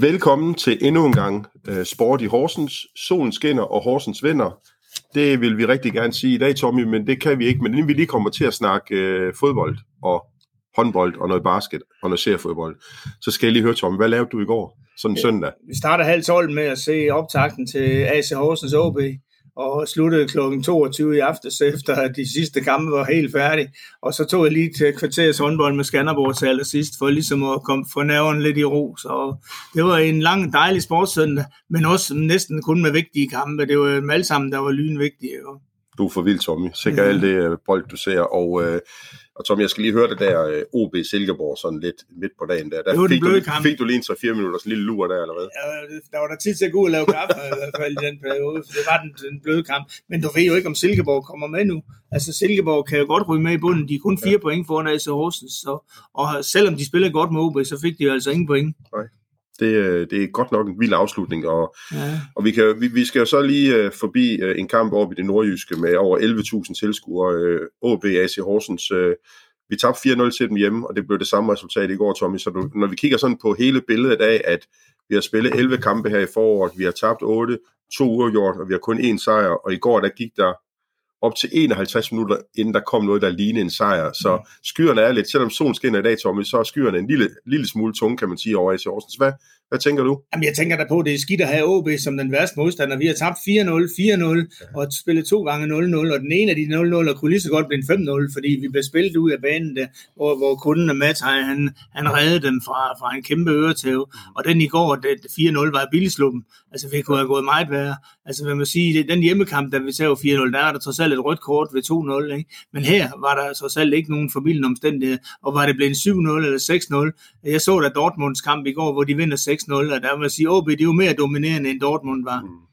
Velkommen til endnu en gang uh, Sport i Horsens. Solen skinner, og Horsens vinder. Det vil vi rigtig gerne sige i dag, Tommy, men det kan vi ikke. Men inden vi lige kommer til at snakke uh, fodbold og håndbold og noget basket og noget seriefodbold, så skal jeg lige høre, Tommy, hvad lavede du i går, sådan ja, søndag? Vi starter halv 12 med at se optakten til AC Horsens OB og sluttede kl. 22 i aftes, efter at de sidste kampe var helt færdige. Og så tog jeg lige til kvarters håndbold med Skanderborg til allersidst, for ligesom at komme for nerven lidt i ro. Så det var en lang, dejlig sportssøndag, men også næsten kun med vigtige kampe. Det var dem alle sammen, der var lynvigtige. Du er for vild, Tommy. Sikkert ja. alt det øh, bold, du ser. Og øh, og Tom, jeg skal lige høre det der øh, OB Silkeborg sådan lidt midt på dagen der. Der fik, du, fik du lige en 3-4 minutter, sådan en lille lur der, hvad? Ja, der var der tid til at gå og lave kaffe i hvert fald i den periode, for det var den, den bløde kamp. Men du ved jo ikke, om Silkeborg kommer med nu. Altså Silkeborg kan jo godt ryge med i bunden. De er kun fire ja. point foran AC Horsens, så, og selvom de spiller godt med OB, så fik de jo altså ingen point. Nej. Det, øh, det er godt nok en vild afslutning, og, ja. og vi, kan, vi, vi skal jo så lige uh, forbi uh, en kamp op i det nordjyske med over 11.000 tilskuere. Uh, AB AC Horsens uh, vi tabte 4-0 til dem hjemme, og det blev det samme resultat i går, Tommy. Så du, når vi kigger sådan på hele billedet af, at vi har spillet 11 kampe her i foråret, vi har tabt 8, to uafgjort, og vi har kun én sejr, og i går der gik der op til 51 minutter, inden der kom noget, der lignede en sejr. Så mm. skyerne er lidt, selvom solen skinner i dag, Tommy, så er skyerne en lille, lille smule tunge, kan man sige, over AC Horsens. Hvad, hvad tænker du? Jamen, jeg tænker da på, at det er skidt at have OB som den værste modstander. Vi har tabt 4-0, 4-0 ja. og spillet to gange 0-0, og den ene af de 0-0 kunne lige så godt blive 5-0, fordi vi blev spillet ud af banen, der, hvor, hvor kunden af Matt, han, han reddede dem fra, fra en kæmpe øretæve. Mm. Og den i går, det, 4-0 var billigslummen. Altså, vi kunne have gået meget værre. Altså, hvad man sige, den hjemmekamp, der vi tager 4-0, der er der trods alt et rødt kort ved 2-0, ikke? Men her var der trods alt ikke nogen forbindende omstændighed, og var det blevet 7-0 eller 6-0. Jeg så da Dortmunds kamp i går, hvor de vinder 6-0, og der jeg sige, OB, det er jo mere dominerende, end Dortmund var. Mm.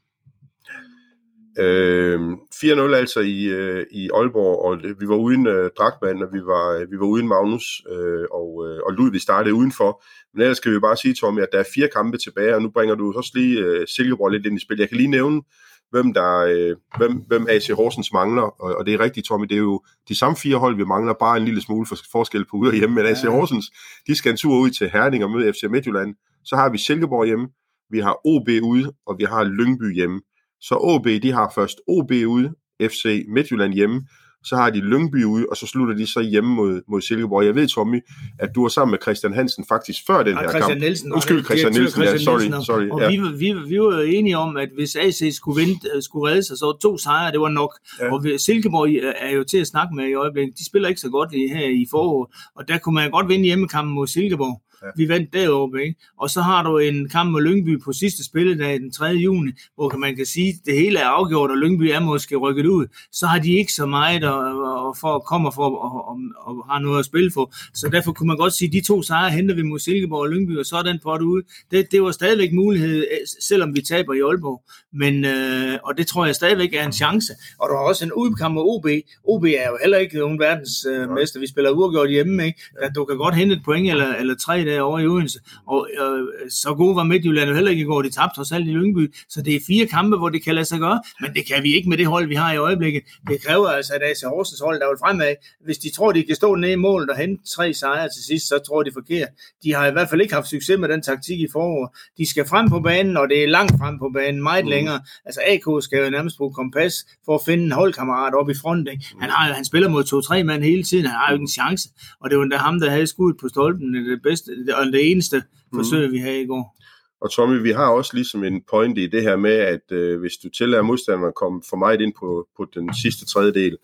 Øh, 4-0 altså i, øh, i Aalborg, og det, vi var uden øh, Dragman, og vi var, vi var uden Magnus, øh, og, øh, og Ludvig startede udenfor. Men ellers skal vi bare sige, Tommy, at der er fire kampe tilbage, og nu bringer du også lige øh, Silkeborg lidt ind i spil. Jeg kan lige nævne, hvem, der, øh, hvem, hvem AC Horsens mangler, og, og det er rigtigt, Tommy, det er jo de samme fire hold, vi mangler, bare en lille smule for, forskel på ude og hjemme, men AC Horsens, de skal en tur ud til Herning og møde FC Midtjylland. Så har vi Silkeborg hjemme, vi har OB ude, og vi har Lyngby hjemme. Så OB, de har først OB ude, FC Midtjylland hjemme, så har de Lyngby ude, og så slutter de så hjemme mod, mod Silkeborg. Jeg ved, Tommy, at du var sammen med Christian Hansen faktisk før den ja, her Christian kamp. Nielsen, Undskyld, Christian Nielsen, ja, sorry. Nielsen, sorry og ja. vi, vi, vi var enige om, at hvis AC skulle, vinde, øh, skulle redde sig, så to sejre, det var nok. Ja. Og Silkeborg øh, er jo til at snakke med i øjeblikket. De spiller ikke så godt her i foråret, og der kunne man godt vinde hjemmekampen mod Silkeborg. Ja. Vi vandt deroppe, ikke? Og så har du en kamp med Lyngby på sidste spilledag den 3. juni, hvor man kan sige, at det hele er afgjort, og Lyngby er måske rykket ud. Så har de ikke så meget at, at for at komme for og, og, og har noget at spille for. Så derfor kunne man godt sige, at de to sejre henter vi mod Silkeborg og Lyngby, og så er den pot ude. Det, det var stadigvæk mulighed, selvom vi taber i Aalborg. Men, øh, og det tror jeg stadigvæk er en chance. Og der har også en udkamp med OB. OB er jo heller ikke nogen verdensmester. Øh, vi spiller uafgjort hjemme, ikke? Du kan godt hente et point eller, eller tre derovre i Odense. Og øh, så gode var Midtjylland jo heller ikke i går. De tabte os alt i Lyngby. Så det er fire kampe, hvor det kan lade sig gøre. Men det kan vi ikke med det hold, vi har i øjeblikket. Det kræver altså, at AC Horsens hold, der vil fremad, hvis de tror, de kan stå nede i målet og hente tre sejre til sidst, så tror de forkert. De har i hvert fald ikke haft succes med den taktik i foråret. De skal frem på banen, og det er langt frem på banen, meget mm. længere. Altså AK skal jo nærmest bruge kompas for at finde en holdkammerat op i front. Ikke? Han, har, han spiller mod to-tre mand hele tiden, han har jo ikke en chance. Og det var endda ham, der havde skudt på stolpen, det bedste, og det eneste mm. forsøg, vi havde i går. Og Tommy, vi har også ligesom en point i det her med, at øh, hvis du tillader modstanderen at komme for meget ind på, på den sidste tredjedel,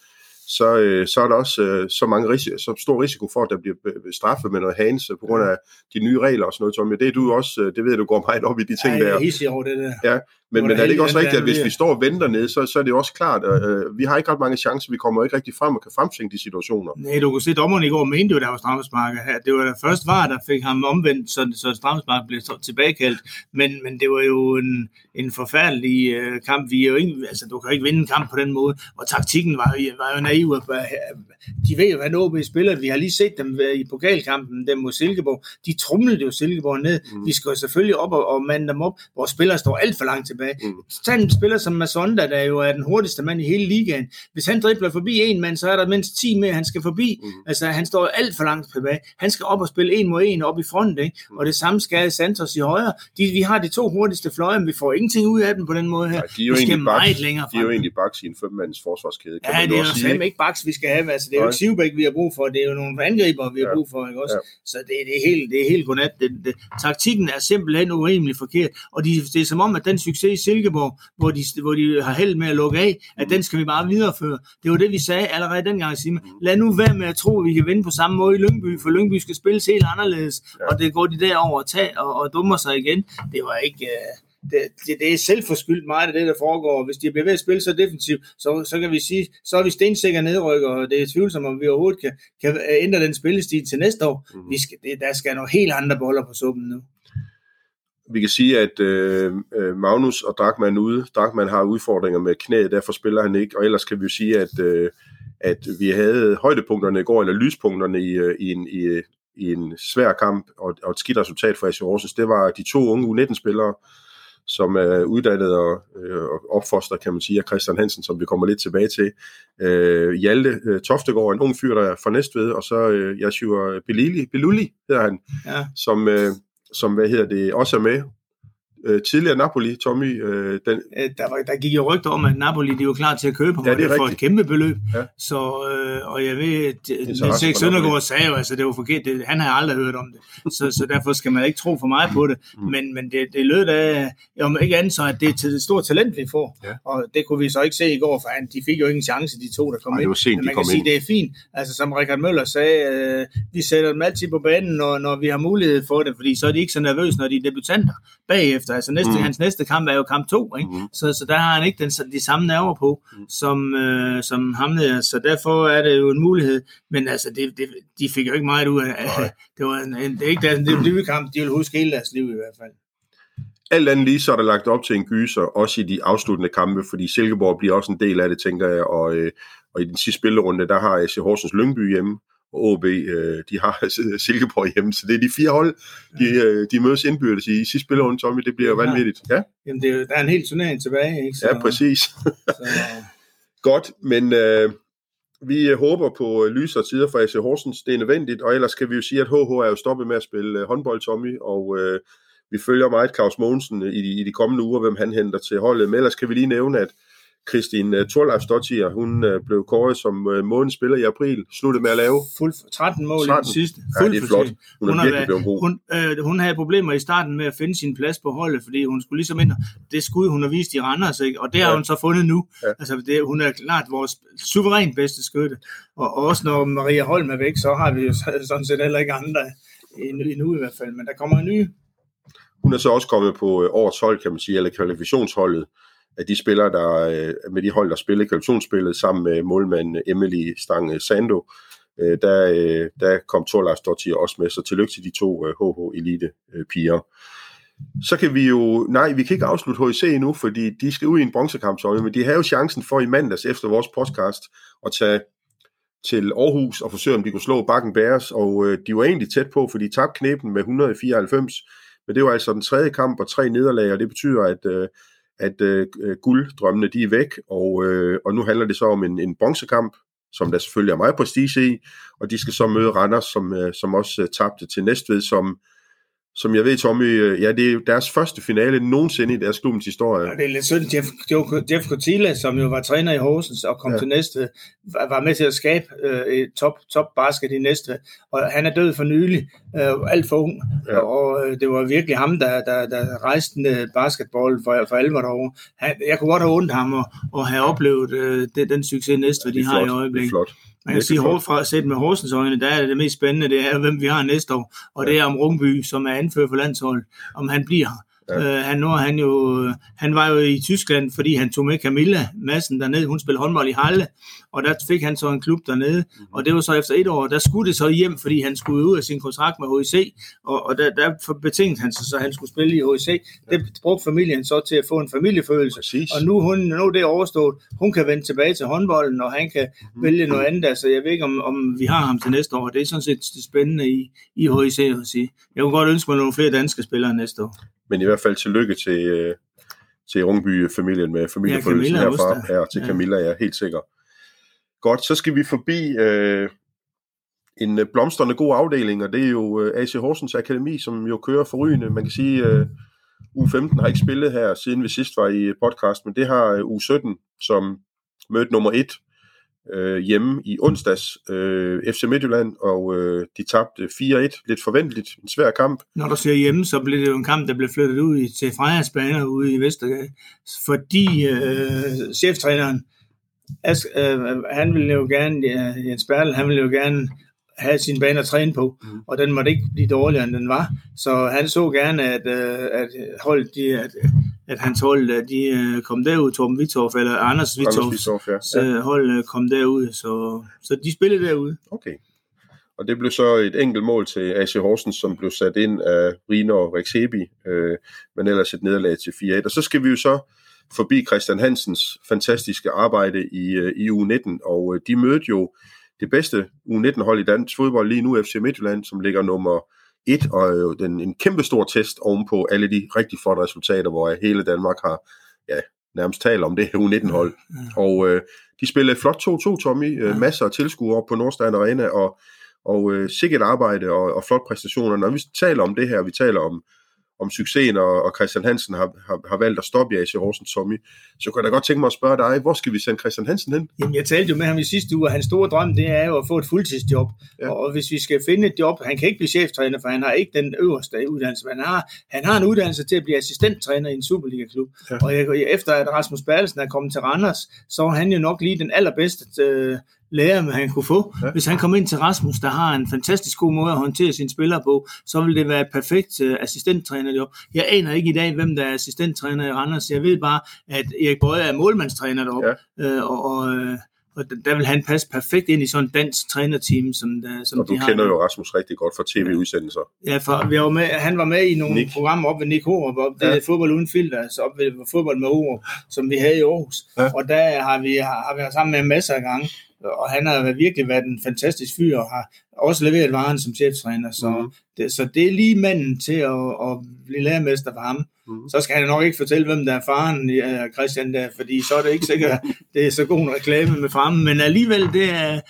så, øh, så er der også øh, så, mange risiko, så stor risiko for, at der bliver straffet med noget hans på grund af de nye regler og sådan noget, Tommy. Det er du også, øh, det ved du går meget op i de ting ja, der. Jeg er over det der. Ja, men, men er det ikke også rigtigt, at hvis vi står og venter ned, så, så er det også klart, at øh, vi har ikke ret mange chancer, vi kommer ikke rigtig frem og kan fremtvinge de situationer. Nej, du kunne se, dommeren i går mente jo, der var straffespark her. Det var da først var, der fik ham omvendt, så, så straffespark blev tilbagekaldt. Men, men det var jo en, en forfærdelig øh, kamp. Vi er jo ikke, altså, du kan ikke vinde en kamp på den måde, og taktikken var, var jo naive. De ved jo, hvad OB spiller. Vi har lige set dem i pokalkampen dem mod Silkeborg. De trumlede jo Silkeborg ned. Mm. Vi skal jo selvfølgelig op og, og mande dem op. Vores spillere står alt for langt tilbage. Mm. Så en spiller som Masonda, der jo er den hurtigste mand i hele ligaen. Hvis han dribler forbi en mand, så er der mindst 10 mere, han skal forbi. Mm. Altså, han står alt for langt tilbage. Han skal op og spille en mod en op i front, ikke? Mm. Og det samme skal Santos i højre. De, vi har de to hurtigste fløje, men vi får ingenting ud af dem på den måde her. Ja, de er jo vi skal meget længere frem. De er jo egentlig baks i en femmands forsvarskæde. Kan ja, det er jo fem ikke baks, vi skal have. Altså, det er jo ikke Sivbæk, vi har brug for. Det er jo nogle angriber, vi har brug for. Ikke også? Ja. Så det, det, er helt, det er helt godnat. Det, det, taktikken er simpelthen urimelig forkert. Og de, det er som om, at den succes i Silkeborg, hvor de, hvor de har held med at lukke af, at den skal vi bare videreføre. Det var det, vi sagde allerede dengang, Simon. Lad nu være med at tro, at vi kan vinde på samme måde i Lyngby, for Lyngby skal spilles helt anderledes. Ja. Og det går de derover og tage og, og dummer sig igen. Det var ikke... Uh, det, det, det er selvforskyldt meget af det, der foregår. Hvis de bliver ved at spille så defensivt, så, så kan vi sige, så er vi stensikker nedrykker, og det er tvivlsomt, om vi overhovedet kan, kan ændre den spillestil til næste år. Mm. Vi skal, det, der skal nogle helt andre boller på suppen nu. Vi kan sige, at øh, øh Magnus og Drakman ude. Drakman har udfordringer med knæet, derfor spiller han ikke. Og ellers kan vi jo sige, at, øh, at vi havde højdepunkterne i går, eller lyspunkterne i, øh, i, en, i, i en svær kamp og, og et skidt resultat for AC Horsens. Det var de to unge U19-spillere, som er uddannet og, øh, opfostret, kan man sige, af Christian Hansen, som vi kommer lidt tilbage til. Øh, Hjalte øh, Toftegård, en ung fyr, der er fra Næstved, og så øh, Yashua Belili, Beluli hedder han, ja. som, øh, som, hvad hedder det, også er med øh, tidligere Napoli, Tommy. Øh, den... der, var, der gik jo rygter om, at Napoli de var klar til at købe ham ja, det er for et kæmpe beløb. Ja. Så, øh, og jeg ved, at Niels Søndergaard sagde jo, altså det var forkert, det, han har aldrig hørt om det. Så, så derfor skal man ikke tro for meget på det. Mm. Men, men det, det lød da, om ikke andet så, at det er et stort talent, vi får. Ja. Og det kunne vi så ikke se i går, for han, de fik jo ingen chance, de to, der kom Ej, ind. Sent, men man kan sige, ind. det er fint. Altså som Richard Møller sagde, øh, vi sætter dem altid på banen, når, når vi har mulighed for det, fordi så er de ikke så nervøse, når de er debutanter bagefter. Altså næste, mm. hans næste kamp er jo kamp to, ikke? Mm. Så, så der har han ikke den, de samme nerver på, mm. som, øh, som ham der. Så derfor er det jo en mulighed. Men altså, det, det, de fik jo ikke meget ud af Nej. det. var en, en, det er ikke deres debutkamp, de vil huske hele deres liv i hvert fald. Alt andet lige, så er der lagt op til en gyser, også i de afsluttende kampe, fordi Silkeborg bliver også en del af det, tænker jeg, og, øh, og i den sidste spillerunde, der har AC Horsens Lyngby hjemme, og OB, øh, de har Silkeborg hjemme, så det er de fire hold, de, øh, de mødes indbyrdes i sidste spillerunde, Tommy, det bliver ja. vanvittigt. Ja? Jamen, det er, der er en helt turnering tilbage, ikke? Så, ja, præcis. så... Godt, men øh, vi håber på lysere tider for AC Horsens, det er nødvendigt, og ellers kan vi jo sige, at HH er jo stoppet med at spille øh, håndbold, Tommy, og øh, vi følger meget Claus Mogensen i de, i de kommende uger, hvem han henter til holdet, men ellers kan vi lige nævne, at Kristin uh, Thorleif hun uh, blev kåret som uh, månedens spiller i april, sluttede med at lave. Fuld, 13 mål 13. i den sidste. Fuld ja, det er flot. Hun, hun er virkelig blevet god. Hun, øh, hun havde problemer i starten med at finde sin plads på holdet, fordi hun skulle ligesom ind, det skud, hun har vist i Randers, ikke? og det har ja. hun så fundet nu. Ja. Altså, det, hun er klart vores suverænt bedste skytte. Og, og også når Maria Holm er væk, så har vi jo sådan set heller ikke andre endnu i hvert fald, men der kommer en ny. Hun er så også kommet på årets hold, kan man sige, eller kvalifikationsholdet af de spillere, der øh, med de hold, der spillede kvalifikationsspillet sammen med målmanden Emily Stange Sando, øh, der, øh, der kom Torlars Dottir også med, så tillykke til de to øh, HH Elite øh, piger. Så kan vi jo, nej, vi kan ikke afslutte HIC endnu, fordi de skal ud i en bronzekamp, så, men de har jo chancen for i mandags efter vores podcast at tage til Aarhus og forsøge, om de kunne slå Bakken Bæres, og øh, de var egentlig tæt på, for de tabte knæben med 194, men det var altså den tredje kamp og tre nederlag, og det betyder, at øh, at øh, gulddrømmene de er væk, og, øh, og nu handler det så om en, en bronzekamp, som der selvfølgelig er meget prestige i, og de skal så møde Randers, som, øh, som også øh, tabte til Næstved, som som jeg ved, Tommy, øh, ja, det er deres første finale nogensinde i deres klubbens historie. Ja, det er lidt synd. Jeff, Jeff Cotilla, som jo var træner i Horsens og kom ja. til næste, var med til at skabe øh, top, top basket i næste, og han er død for nylig, øh, alt for ung, ja. og øh, det var virkelig ham, der, der, der rejste den basketball for, for alvor derovre. Han, jeg kunne godt have ondt ham og, og have oplevet øh, det, den succes næste, ja, de har i øjeblikket. Det er flot. Man kan sige, at fra set med Horsens øjne, der er det, det mest spændende, det er, hvem vi har næste år. Og det er om Rungby, som er anfører for landsholdet, om han bliver her. Ja. Øh, han, nu han, jo, han var jo i Tyskland, fordi han tog med Camilla Madsen dernede. Hun spillede håndbold i Halle, og der fik han så en klub dernede. Mm-hmm. Og det var så efter et år, der skulle det så hjem, fordi han skulle ud af sin kontrakt med HIC, og, og der, der betingede han sig så, han skulle spille i HIC. Ja. Det brugte familien så til at få en familiefølelse. Præcis. Og nu, hun, nu er det overstået. Hun kan vende tilbage til håndbolden, og han kan mm-hmm. vælge noget andet. Altså, jeg ved ikke, om, om vi har ham til næste år. Det er sådan set spændende i, i HIC at sige. Jeg kunne godt ønske mig nogle flere danske spillere næste år. Men i hvert fald tillykke til, øh, til Rungby-familien med familiefølelsen ja, herfra. Her til ja. Camilla, ja, helt sikker. Godt, så skal vi forbi øh, en øh, blomstrende god afdeling, og det er jo øh, AC Horsens Akademi, som jo kører forrygende. Man kan sige, øh, U15 har ikke spillet her, siden vi sidst var i podcast, men det har øh, U17, som mødte nummer 1 øh, hjemme i onsdags øh, FC Midtjylland, og øh, de tabte 4-1. Lidt forventeligt. En svær kamp. Når du siger hjemme, så blev det jo en kamp, der blev flyttet ud i, til Frejarsbaner ude i Vestergade, fordi øh, cheftræneren, As, øh, han ville jo gerne, Jens Bertel, han ville jo gerne have sin bane at træne på, mm. og den måtte ikke blive dårligere, end den var. Så han så gerne, at, øh, at holdet, de, at, at hans hold, de øh, kom derud, Torben Vitorf, eller Anders Vitorf, ja. ja. hold øh, kom derud, så, så de spillede derude. Okay. Og det blev så et enkelt mål til AC Horsens, som blev sat ind af Rino og Rex Heby, øh, men ellers et nederlag til 4-1. Og så skal vi jo så forbi Christian Hansens fantastiske arbejde i, i U19, og de mødte jo det bedste U19-hold i dansk fodbold lige nu, FC Midtjylland, som ligger nummer et, og jo den, en kæmpe stor test ovenpå alle de rigtig flotte resultater, hvor hele Danmark har ja, nærmest talt om det U19-hold. Ja. Og øh, de spillede flot 2-2, Tommy. Øh, ja. Masser af tilskuere på Nordstrand Arena, og, og øh, sikkert arbejde og, og flot præstationer. Når vi taler om det her, vi taler om om succesen, og, og Christian Hansen har, har, har valgt at stoppe i AC Horsens Tommy, så kan jeg da godt tænke mig at spørge dig, hvor skal vi sende Christian Hansen hen? Jamen, jeg talte jo med ham i sidste uge, og hans store drøm, det er jo at få et fuldtidsjob. Ja. Og hvis vi skal finde et job, han kan ikke blive cheftræner, for han har ikke den øverste uddannelse, men han har, han har en uddannelse til at blive assistenttræner i en Superliga-klub. Ja. Og jeg, efter at Rasmus Bertelsen er kommet til Randers, så var han jo nok lige den allerbedste øh, lære, han kunne få. Ja. Hvis han kom ind til Rasmus, der har en fantastisk god måde at håndtere sine spillere på, så vil det være et perfekt uh, assistenttrænerjob. Jeg aner ikke i dag, hvem der er assistenttræner i Randers. Jeg ved bare, at Erik Bøje er målmandstræner deroppe, ja. uh, og, og uh, og der vil han passe perfekt ind i sådan en dansk trænerteam, som, der, som og du de kender har. jo Rasmus rigtig godt fra tv-udsendelser. Ja, for vi var med, han var med i nogle Nick. programmer op ved Nick Horup, op, det ja. fodbold uden filter, altså op ved fodbold med ord, som vi havde i Aarhus. Ja. Og der har vi, har, har vi været sammen med masser af gange og han har virkelig været en fantastisk fyr, og har også leveret varen som cheftræner, så, mm. det, så det er lige manden til at, at blive lærermester for ham. Mm. Så skal han nok ikke fortælle, hvem der er faren, Christian, der, fordi så er det ikke sikkert, det er så god en reklame med fremme, men alligevel, det er,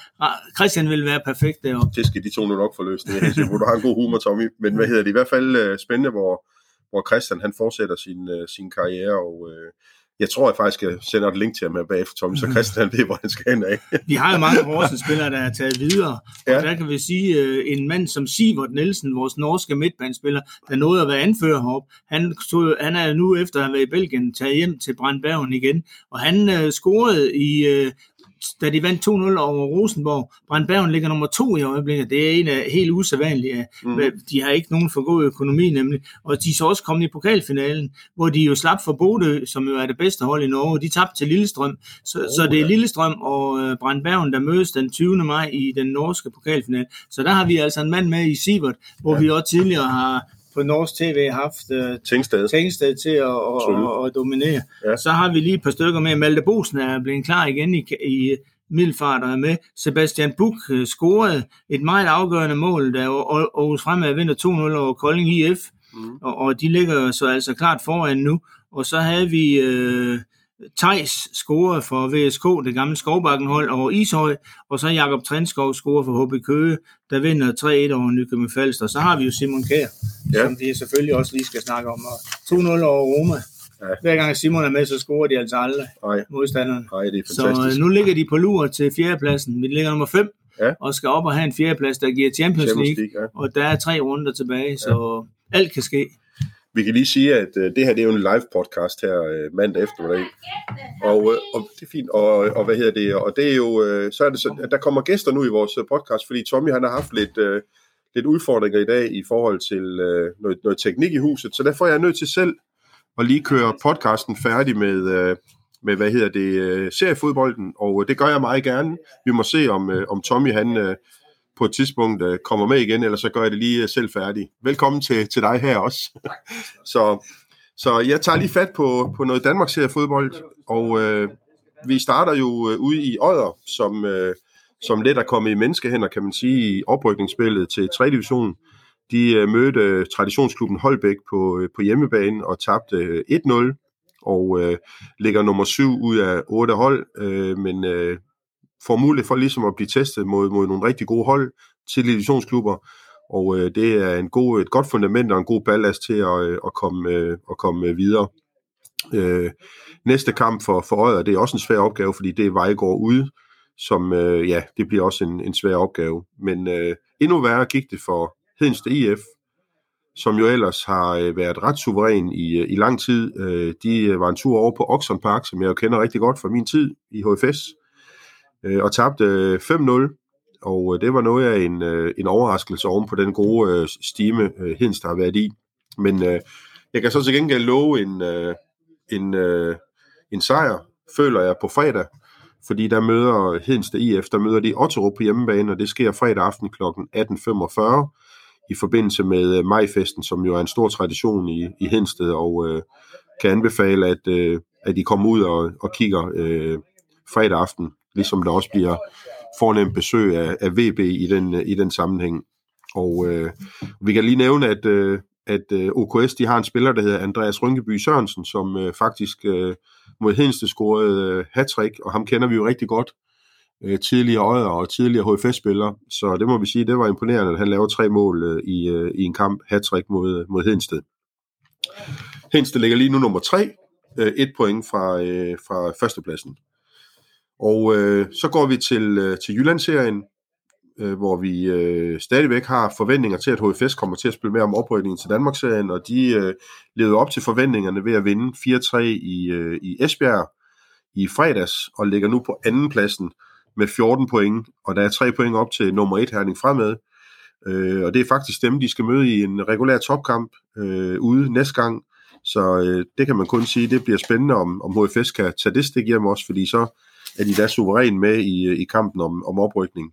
Christian vil være perfekt deroppe. Det skal de to nu nok få løst, det er, hvor du har en god humor, Tommy, men hvad hedder det, i hvert fald øh, spændende, hvor, hvor Christian han fortsætter sin, øh, sin karriere, og øh, jeg tror jeg faktisk, jeg sender et link til ham bagefter, Tommy, så mhm. Christian ved, hvor han skal hen af. vi har jo mange Horsens-spillere, der er taget videre, ja. og der kan vi sige, uh, en mand som Sivert Nielsen, vores norske midtbanespiller, der nåede at være anfører heroppe, han, tog, han er nu efter at have været i Belgien taget hjem til Brandbergen igen, og han uh, scorede i uh, da de vandt 2-0 over Rosenborg. Brandbergen ligger nummer to i øjeblikket. Det er en af helt usædvanlige. Mm. De har ikke nogen for god økonomi nemlig. Og de er så også kommet i pokalfinalen, hvor de jo slap for Bodø, som jo er det bedste hold i Norge. De tabte til Lillestrøm. Så, oh, så det er Lillestrøm og øh, Brandbergen, der mødes den 20. maj i den norske pokalfinale. Så der har vi altså en mand med i Sivert, hvor ja. vi også tidligere har på Norsk TV haft uh, Tingsted. Tingsted til at, at, at dominere. Ja. Så har vi lige et par stykker med. Malte Bosen er blevet klar igen i, i Middelfart og er med. Sebastian Buk uh, scorede et meget afgørende mål, da Aarhus Fremad vinder 2-0 over Kolding IF. Mm. Og, og de ligger så altså klart foran nu. Og så havde vi... Uh, Tejs scorer for VSK, det gamle Skovbakkenhold over Ishøj, og så Jakob Trenskov scorer for HB Køge, der vinder 3-1 over Nykøbing Falster. Så har vi jo Simon Kær, ja. som vi selvfølgelig også lige skal snakke om, og 2-0 over Roma. Ja. Hver gang Simon er med, så scorer de altså aldrig Nej. modstanderne. Nej, det er fantastisk. Så øh, nu ligger de på lur til fjerdepladsen. Vi ligger nummer 5, ja. og skal op og have en fjerdeplads, der giver Champions, Champions League, League ja. og der er tre runder tilbage, så ja. alt kan ske. Vi kan lige sige, at øh, det her det er jo en live podcast her øh, mandag eftermiddag. Og, øh, og det er fint. Og, og hvad hedder det? Og det er jo, øh, så er det så, at der kommer gæster nu i vores øh, podcast, fordi Tommy han har haft lidt, øh, lidt udfordringer i dag i forhold til øh, noget, noget teknik i huset, så derfor er jeg nødt til selv at lige køre podcasten færdig med, øh, med hvad hedder det, øh, seriefodbolden, og øh, det gør jeg meget gerne. Vi må se, om, øh, om Tommy han øh, på et tidspunkt øh, kommer med igen, eller så gør jeg det lige øh, selv færdig. Velkommen til, til dig her også. så, så jeg tager lige fat på, på noget Danmarks fodbold og øh, vi starter jo øh, ude i Odder, som, øh, som lidt er kommet i menneskehænder, kan man sige, i oprykningsspillet til 3. division. De øh, mødte øh, traditionsklubben Holbæk på, øh, på hjemmebane og tabte øh, 1-0, og øh, ligger nummer 7 ud af 8 hold, øh, men øh, får mulighed for ligesom at blive testet mod, mod nogle rigtig gode hold til divisionsklubber, og øh, det er en god, et godt fundament og en god ballast til at, øh, at komme, øh, at komme øh, videre. Øh, næste kamp for, for Øjet, det er også en svær opgave, fordi det er Vejgaard ude, som, øh, ja, det bliver også en, en svær opgave. Men øh, endnu værre gik det for Hedensted IF, som jo ellers har øh, været ret suveræn i, øh, i lang tid. Øh, de øh, var en tur over på Oxon Park, som jeg jo kender rigtig godt fra min tid i HFS, øh, og tabte øh, 5-0. Og øh, det var noget af en, øh, en overraskelse oven på den gode øh, stime, øh, Hedensted har været i. Men øh, jeg kan så til gengæld love en, øh, en, øh, en sejr, føler jeg, på fredag, fordi der møder Hedensted IF, der møder de Otterup på hjemmebane, og det sker fredag aften kl. 18.45 i forbindelse med øh, majfesten, som jo er en stor tradition i, i Hedensted, og øh, kan anbefale, at, øh, at I kommer ud og, og kigger øh, fredag aften, ligesom der også bliver fornemt besøg af, af VB i den, i den sammenhæng. Og øh, vi kan lige nævne, at, øh, at øh, OKS de har en spiller, der hedder Andreas Rynkeby Sørensen, som øh, faktisk øh, mod Hedensted scorede øh, hattrick, og ham kender vi jo rigtig godt. Øh, tidligere øjer og tidligere HFS-spiller, så det må vi sige, det var imponerende, at han lavede tre mål øh, i, øh, i en kamp, hattrick mod, øh, mod Hedensted. Hedensted ligger lige nu nummer tre, øh, et point fra, øh, fra førstepladsen. Og øh, så går vi til, øh, til Jyllandsserien, øh, hvor vi øh, stadigvæk har forventninger til, at HFS kommer til at spille med om oprykningen til Danmarksserien, og de øh, levede op til forventningerne ved at vinde 4-3 i, øh, i Esbjerg i fredags, og ligger nu på anden pladsen med 14 point, og der er 3 point op til nummer 1 Herning fremad. Øh, og det er faktisk dem, de skal møde i en regulær topkamp øh, ude næste gang. Så øh, det kan man kun sige, det bliver spændende, om, om HFS kan tage det stik hjem også, fordi så er de da suveræn med i, øh, i kampen om, om oprykning.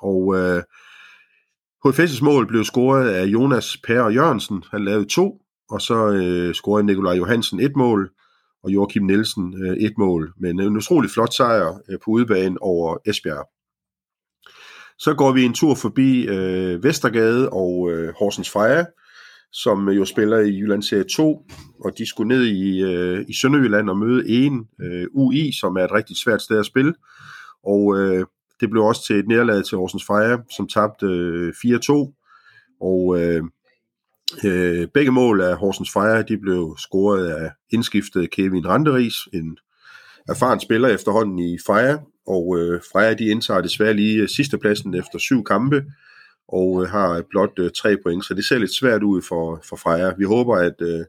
Og øh, HFS' mål blev scoret af Jonas Per Jørgensen. Han lavede to, og så øh, scorede Nikolaj Johansen et mål, og Joachim Nielsen øh, et mål. Men en utrolig flot sejr øh, på udebane over Esbjerg. Så går vi en tur forbi øh, Vestergade og øh, Horsens Freja, som jo spiller i Jylland Serie 2, og de skulle ned i, øh, i Sønderjylland og møde en øh, UI, som er et rigtig svært sted at spille. Og øh, det blev også til et nederlag til Horsens Freja, som tabte øh, 4-2. Og øh, øh, begge mål af Horsens Freja, de blev scoret af indskiftet Kevin Randeris, en erfaren spiller efterhånden i Freja. Og øh, Freja, de indtager desværre lige øh, sidste pladsen efter syv kampe, og øh, har blot øh, tre point, så det ser lidt svært ud for, for Freja. Vi håber, at øh,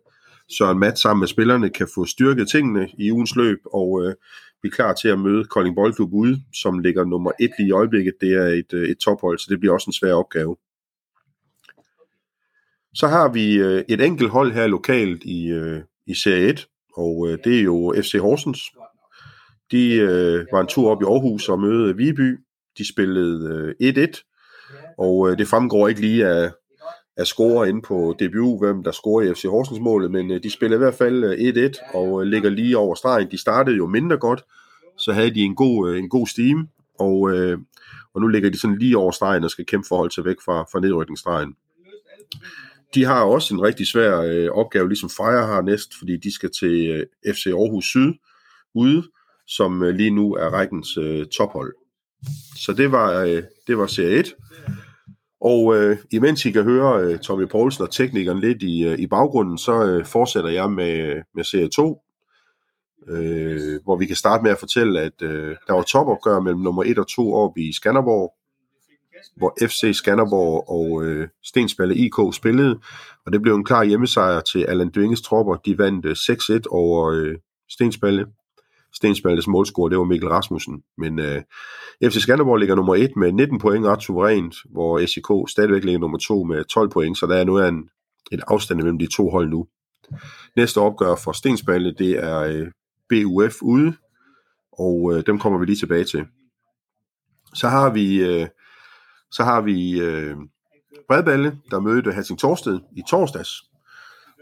Søren Matt sammen med spillerne kan få styrket tingene i ugens løb, og øh, vi er klar til at møde Kolding Boldklub ude, som ligger nummer et lige i øjeblikket. Det er et, øh, et tophold, så det bliver også en svær opgave. Så har vi øh, et enkelt hold her lokalt i, øh, i Serie 1, og øh, det er jo FC Horsens. De øh, var en tur op i Aarhus og mødte Viby. De spillede øh, 1-1, og øh, det fremgår ikke lige af, af score ind på DBU, hvem der scorer i FC Horsens målet, men øh, de spiller i hvert fald øh, 1-1 og øh, ligger lige over stregen. De startede jo mindre godt, så havde de en god, øh, en god steam, og, øh, og nu ligger de sådan lige over stregen og skal kæmpe for at holde sig væk fra, fra nedrykningsstregen. De har også en rigtig svær øh, opgave, ligesom Fire har næst, fordi de skal til øh, FC Aarhus Syd ude, som øh, lige nu er rækkens øh, tophold. Så det var, øh, det var serie 1. Og øh, imens I kan høre øh, Tommy Poulsen og teknikeren lidt i, øh, i baggrunden, så øh, fortsætter jeg med, med serie 2, øh, hvor vi kan starte med at fortælle, at øh, der var topopgør mellem nummer 1 og 2 op i Skanderborg, hvor FC Skanderborg og øh, Stensballe IK spillede, og det blev en klar hjemmesejr til Allan Dynges tropper. De vandt øh, 6-1 over øh, Stensballe. Stensbaldes målscorer, det var Mikkel Rasmussen. Men øh, FC Skanderborg ligger nummer 1 med 19 point ret suverænt, hvor SIK stadigvæk ligger nummer 2 med 12 point, så der er nu en, en afstand mellem de to hold nu. Næste opgør for Stensballe, det er øh, BUF ude, og øh, dem kommer vi lige tilbage til. Så har vi, øh, så har vi øh, Bredballe, der mødte Hatsing Torsted i torsdags.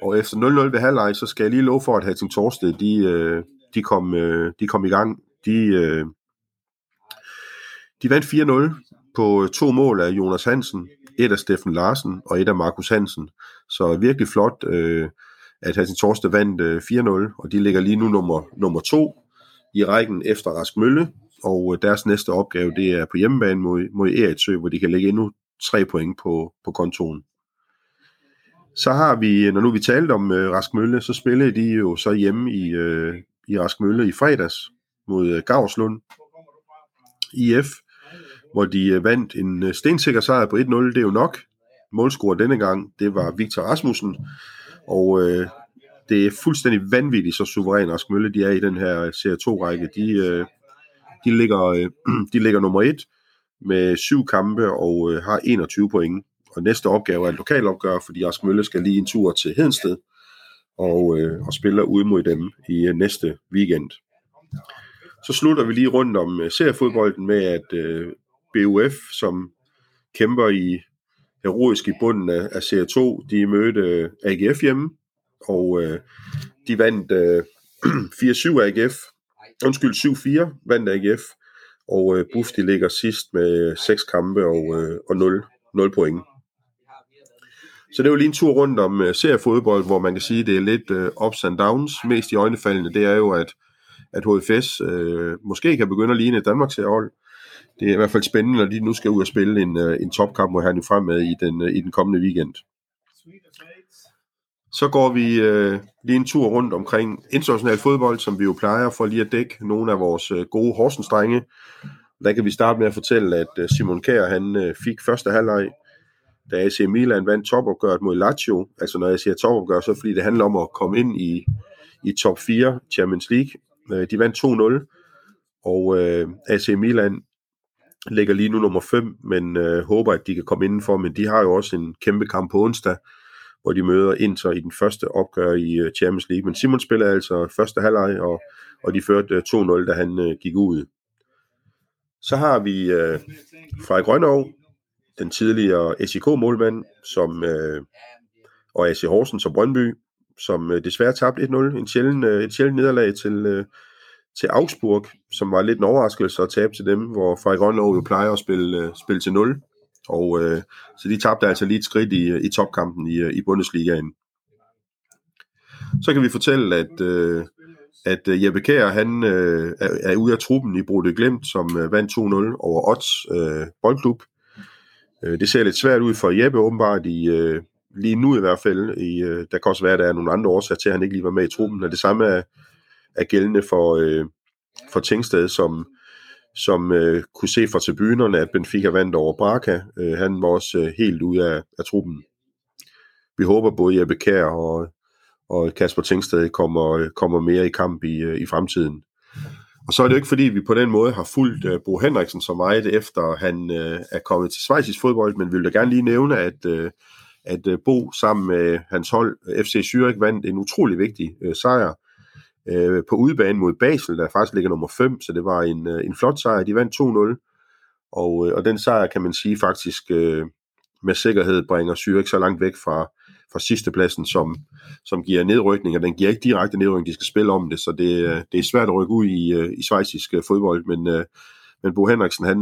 Og efter 0-0 ved halvleg, så skal jeg lige love for, at Hatsing Torsted, de, øh, de, kom, øh, de kom i gang. De, øh, de vandt 4-0 på øh, to mål af Jonas Hansen, et af Steffen Larsen og et af Markus Hansen. Så virkelig flot, øh, at Hatsing vandt øh, 4-0, og de ligger lige nu nummer, nummer to i rækken efter Rask Mølle, og øh, deres næste opgave, det er på hjemmebane mod, mod Eritsø, hvor de kan lægge endnu tre point på, på kontoen. Så har vi, når nu vi talte om øh, Rask Mølle, så spillede de jo så hjemme i, øh, i Rask Mølle i fredags mod øh, Gavslund IF, hvor de øh, vandt en øh, stensikker sejr på 1-0. Det er jo nok. Målscorer denne gang, det var Victor Rasmussen, og øh, det er fuldstændig vanvittigt, så suveræn Rask Mølle de er i den her Serie 2-række. De, øh, de, ligger, øh, de ligger nummer 1 med syv kampe og øh, har 21 point. Og næste opgave er et lokalopgør, fordi Rask Mølle skal lige en tur til Hedensted og, øh, og spiller ude mod dem i øh, næste weekend. Så slutter vi lige rundt om øh, seriefodbolden med, at øh, BUF, som kæmper i heroisk i bunden af, af Serie 2, de mødte øh, AGF hjemme, og øh, de vandt øh, 4-7 AGF, undskyld 7-4 vandt AGF, og øh, Buff de ligger sidst med øh, 6 kampe og, øh, og 0, 0 point. Så det er jo lige en tur rundt om uh, seriefodbold, hvor man kan sige, at det er lidt uh, ups and downs. Mest i øjnefaldene, det er jo, at, at HFS uh, øh, måske kan begynde at ligne et Danmarks hold. Det er i hvert fald spændende, når de nu skal ud og spille en, uh, en topkamp, mod Herning fremad i den, uh, i den kommende weekend. Så går vi uh, lige en tur rundt omkring international fodbold, som vi jo plejer for lige at dække nogle af vores uh, gode Horsens-drenge. Der kan vi starte med at fortælle, at Simon Kær han fik første halvleg da AC Milan vandt topopgøret mod Lazio, altså når jeg siger topopgør, så fordi det handler om at komme ind i, i top 4 Champions League. Øh, de vandt 2-0, og øh, AC Milan ligger lige nu nummer 5, men øh, håber, at de kan komme indenfor, men de har jo også en kæmpe kamp på onsdag, hvor de møder Inter i den første opgør i øh, Champions League. Men Simon spiller altså første halvleg, og, og de førte øh, 2-0, da han øh, gik ud. Så har vi øh, Frederik Grønov, den tidligere SIK-målmand, som, øh, og AC Horsens og Brøndby, som øh, desværre tabte 1-0. En sjælden, øh, et sjældent nederlag til, øh, til Augsburg, som var lidt en overraskelse at tabe til dem, hvor Frederik Rønlov jo plejer at spille, øh, spille til 0. Og, øh, så de tabte altså lige et skridt i, øh, i topkampen i, øh, i Bundesligaen. Så kan vi fortælle, at, øh, at øh, Jeppe Kjær, han øh, er, er ude af truppen i Brode Glemt, som øh, vandt 2-0 over Odds øh, Boldklub. Øh, det ser lidt svært ud for Jeppe åbenbart i, øh, lige nu i hvert fald. I, øh, der kan også være, at der er nogle andre årsager til, at han ikke lige var med i truppen. Og det samme er, er gældende for, øh, for Tingsted, som, som øh, kunne se fra tribunerne, at Benfica vandt over Braca. Øh, han var også øh, helt ude af, af truppen. Vi håber både Jeppe Kær og, og Kasper Tingsted kommer, øh, kommer mere i kamp i, øh, i fremtiden. Og så er det jo ikke fordi, vi på den måde har fulgt uh, Bo Henriksen så meget, efter han uh, er kommet til svejsisk fodbold, men vi vil da gerne lige nævne, at, uh, at uh, Bo sammen med hans hold, FC Zürich, vandt en utrolig vigtig uh, sejr uh, på udebane mod Basel, der faktisk ligger nummer 5, så det var en, uh, en flot sejr. De vandt 2-0, og, uh, og den sejr kan man sige faktisk uh, med sikkerhed bringer Zürich så langt væk fra, fra sidstepladsen, som, som giver nedrykning, og den giver ikke direkte nedrykning, de skal spille om det, så det, øh, det er svært at rykke ud i, øh, i svejsisk øh, fodbold, men, men Bo Henriksen, han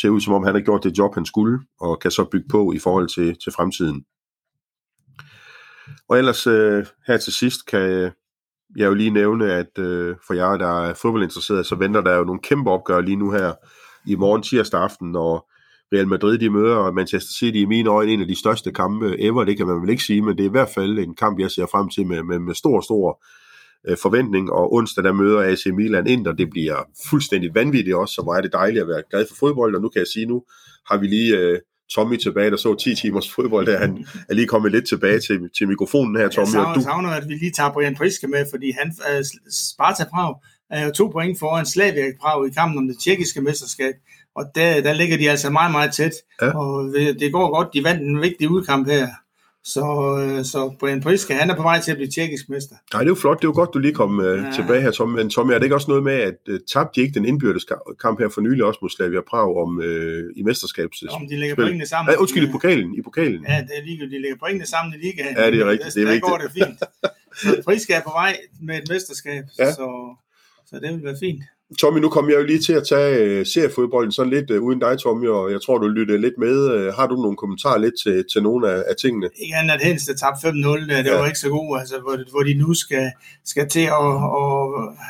ser ud som om, han har gjort det job, han skulle, og kan så bygge på i forhold til, til fremtiden. Og ellers her til sidst kan jeg jo lige nævne, at for jer, der er fodboldinteresseret, så venter der jo nogle kæmpe opgør lige nu her i morgen tirsdag aften, og Real Madrid, de møder Manchester City i mine øjne en af de største kampe ever, det kan man vel ikke sige, men det er i hvert fald en kamp, jeg ser frem til med, med, med stor, stor øh, forventning, og onsdag der møder AC Milan ind, og det bliver fuldstændig vanvittigt også, så hvor er det dejligt at være glad for fodbold, og nu kan jeg sige, nu har vi lige øh, Tommy tilbage, der så 10 timers fodbold, der han er lige kommet lidt tilbage til, til mikrofonen her, Tommy. Jeg savner, og du... savner, at vi lige tager Brian Priske med, fordi han, uh, Sparta Prag, er jo to point foran Slavia Prag i kampen om det tjekkiske mesterskab. Og der, der ligger de altså meget, meget tæt. Ja. Og det går godt. De vandt en vigtig udkamp her. Så, øh, så Brian Priska, han er på vej til at blive tjekkisk mester. Nej, det er jo flot. Det er jo godt, du lige kom uh, ja. tilbage her, Tom. Men Tom, er det ikke også noget med, at uh, tabte de ikke den indbyrdes kamp her for nylig også mod Slavia Prag om, uh, i mesterskabs... Om de lægger pointene sammen. Ja, undskyld, i pokalen. I pokalen. Ja, det er lige, de lægger pointene sammen i ligaen. Ja, det er rigtigt. Det er der vigtigt. går det fint. Så Priska er på vej med et mesterskab, ja. så, så det vil være fint. Tommy, nu kommer jeg jo lige til at tage uh, seriefodbolden sådan lidt uh, uden dig, Tommy, og jeg tror, du lyttede lidt med. Uh, har du nogle kommentarer lidt til, til nogle af, af tingene? Ikke andet at Hens, der tabte 5-0, det ja. var ikke så god, altså, hvor, hvor de nu skal, skal til at, at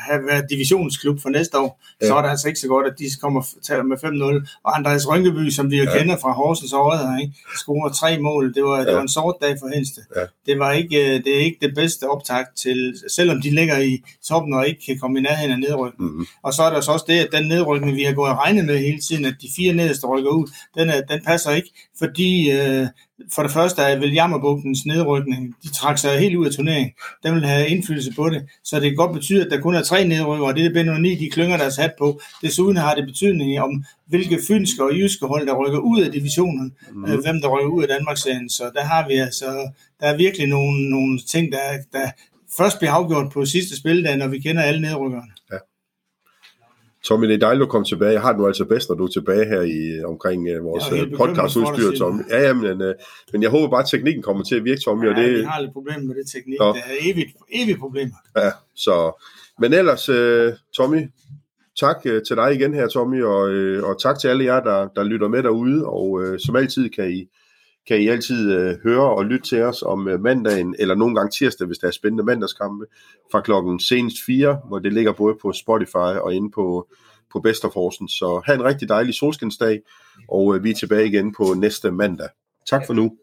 have været divisionsklub for næste år, ja. så er det altså ikke så godt, at de kommer taler med 5-0. Og Andreas Rynkeby, som vi jo ja. kender fra Horsens og ikke? scorer tre mål. Det var, ja. det var en sort dag for Henste. Ja. Det var ikke det, er ikke det bedste optag til, selvom de ligger i toppen og ikke kan komme i nærheden af nedrykning. Mm-hmm. Og så er der så også det, at den nedrykning, vi har gået og regnet med hele tiden, at de fire nederste rykker ud, den, er, den passer ikke, fordi øh, for det første er vel Jammerbugtens nedrykning, de trak sig helt ud af turneringen, den vil have indflydelse på det, så det kan godt betyde, at der kun er tre nedrykker, og det er Benno 9, de klynger deres hat på. Desuden har det betydning om, hvilke fynske og jyske hold, der rykker ud af divisionen, mm. øh, hvem der rykker ud af Danmarksserien, så der har vi altså, der er virkelig nogle, nogle ting, der, der først bliver afgjort på sidste spildag, når vi kender alle nedrykkerne. Ja. Tommy, det er dejligt at komme tilbage. Jeg har du altså bedst, når du er tilbage her i omkring uh, vores øh, podcastudstyr, Tommy. Ja, ja, men, uh, men jeg håber bare, at teknikken kommer til at virke, Tommy. Ja, og det... vi har lidt problemer med det teknik. Nå. Det er evigt, evigt problemer. Ja, så... Men ellers, uh, Tommy, tak uh, til dig igen her, Tommy, og, uh, og tak til alle jer, der, der lytter med derude, og uh, som altid kan I kan I altid øh, høre og lytte til os om øh, mandagen, eller nogle gange tirsdag, hvis der er spændende mandagskampe, fra klokken senest 4, hvor det ligger både på Spotify og inde på, på Best of Horsens. Så have en rigtig dejlig solskinsdag, og øh, vi er tilbage igen på næste mandag. Tak for nu.